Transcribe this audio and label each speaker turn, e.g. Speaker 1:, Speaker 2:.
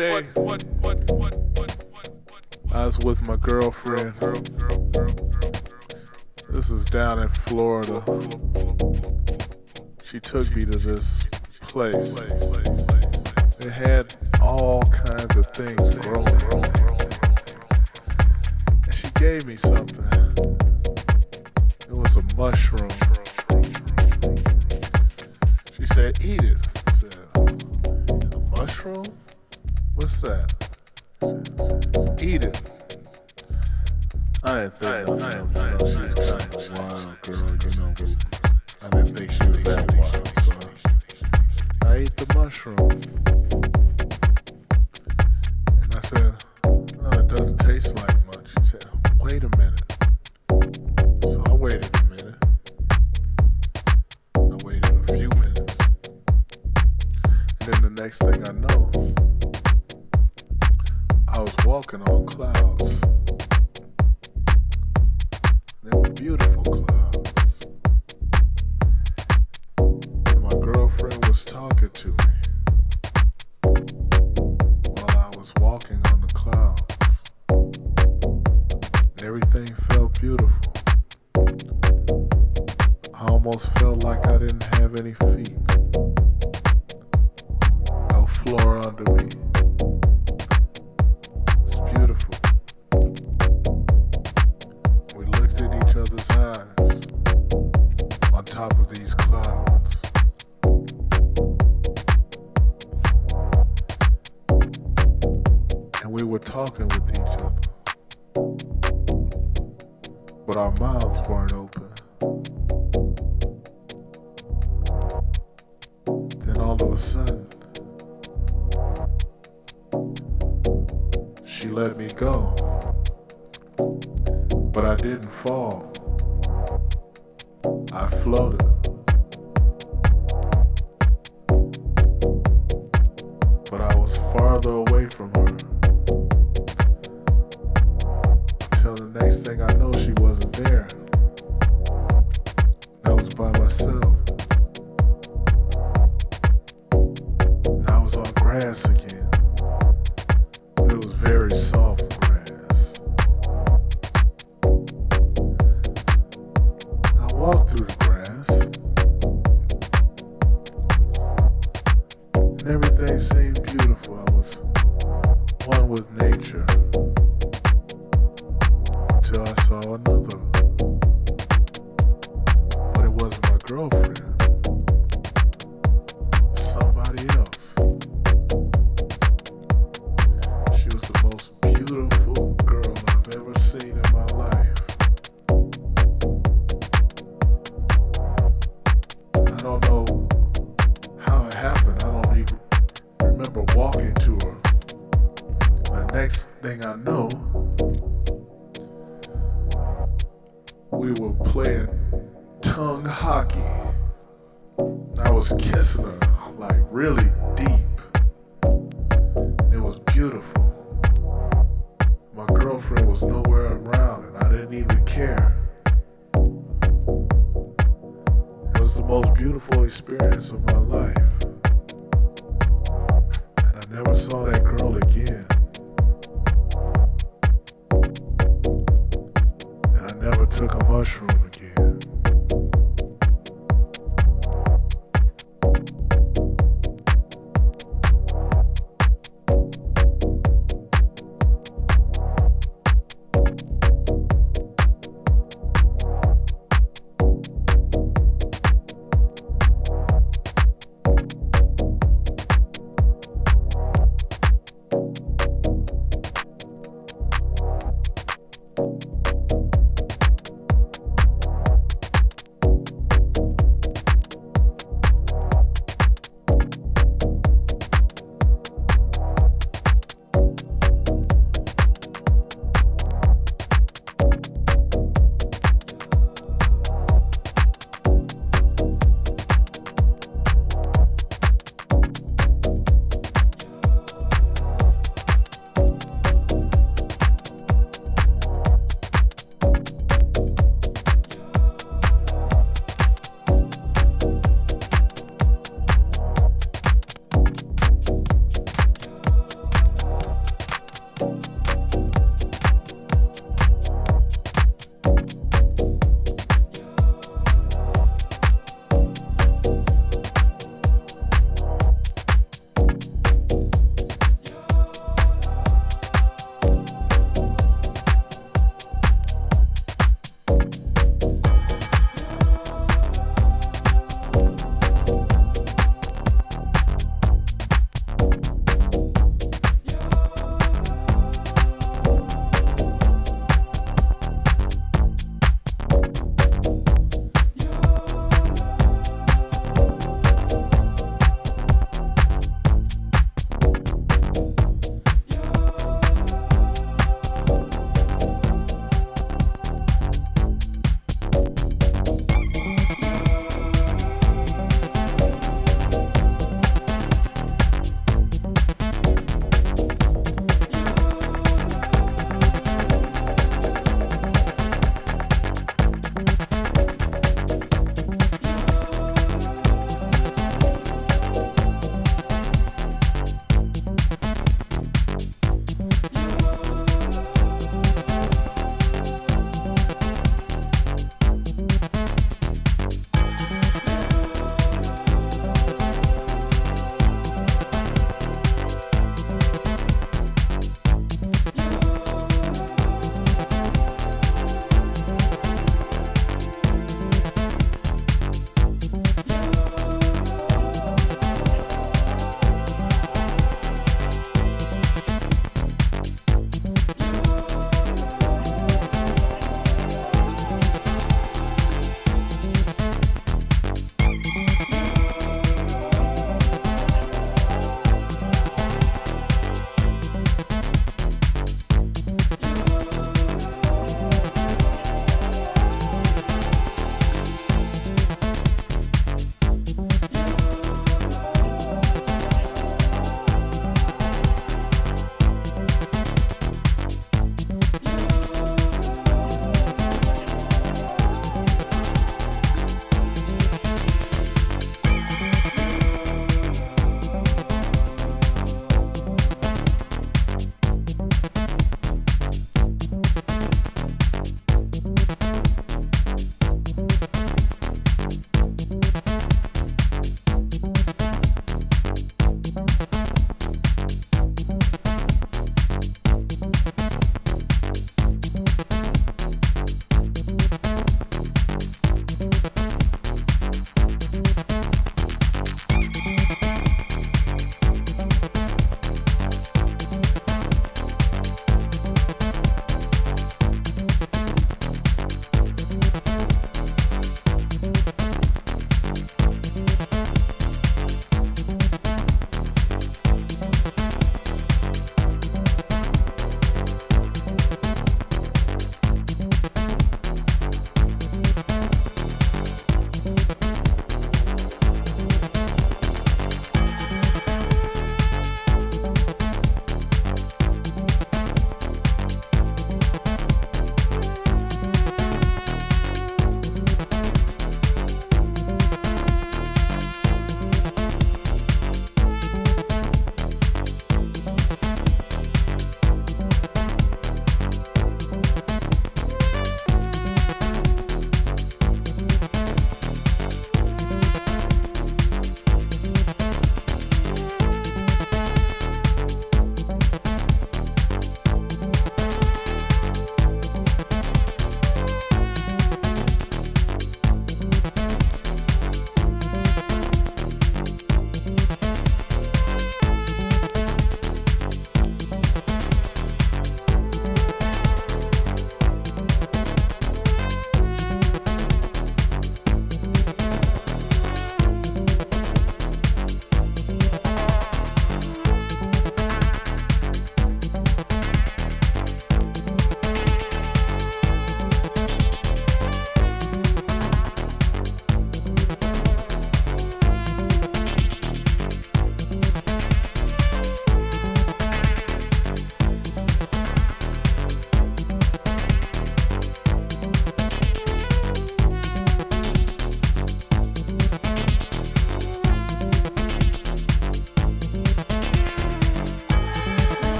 Speaker 1: I was with my girlfriend. This is down in Florida. She took me to this place. beautiful clouds. My girlfriend was talking to me.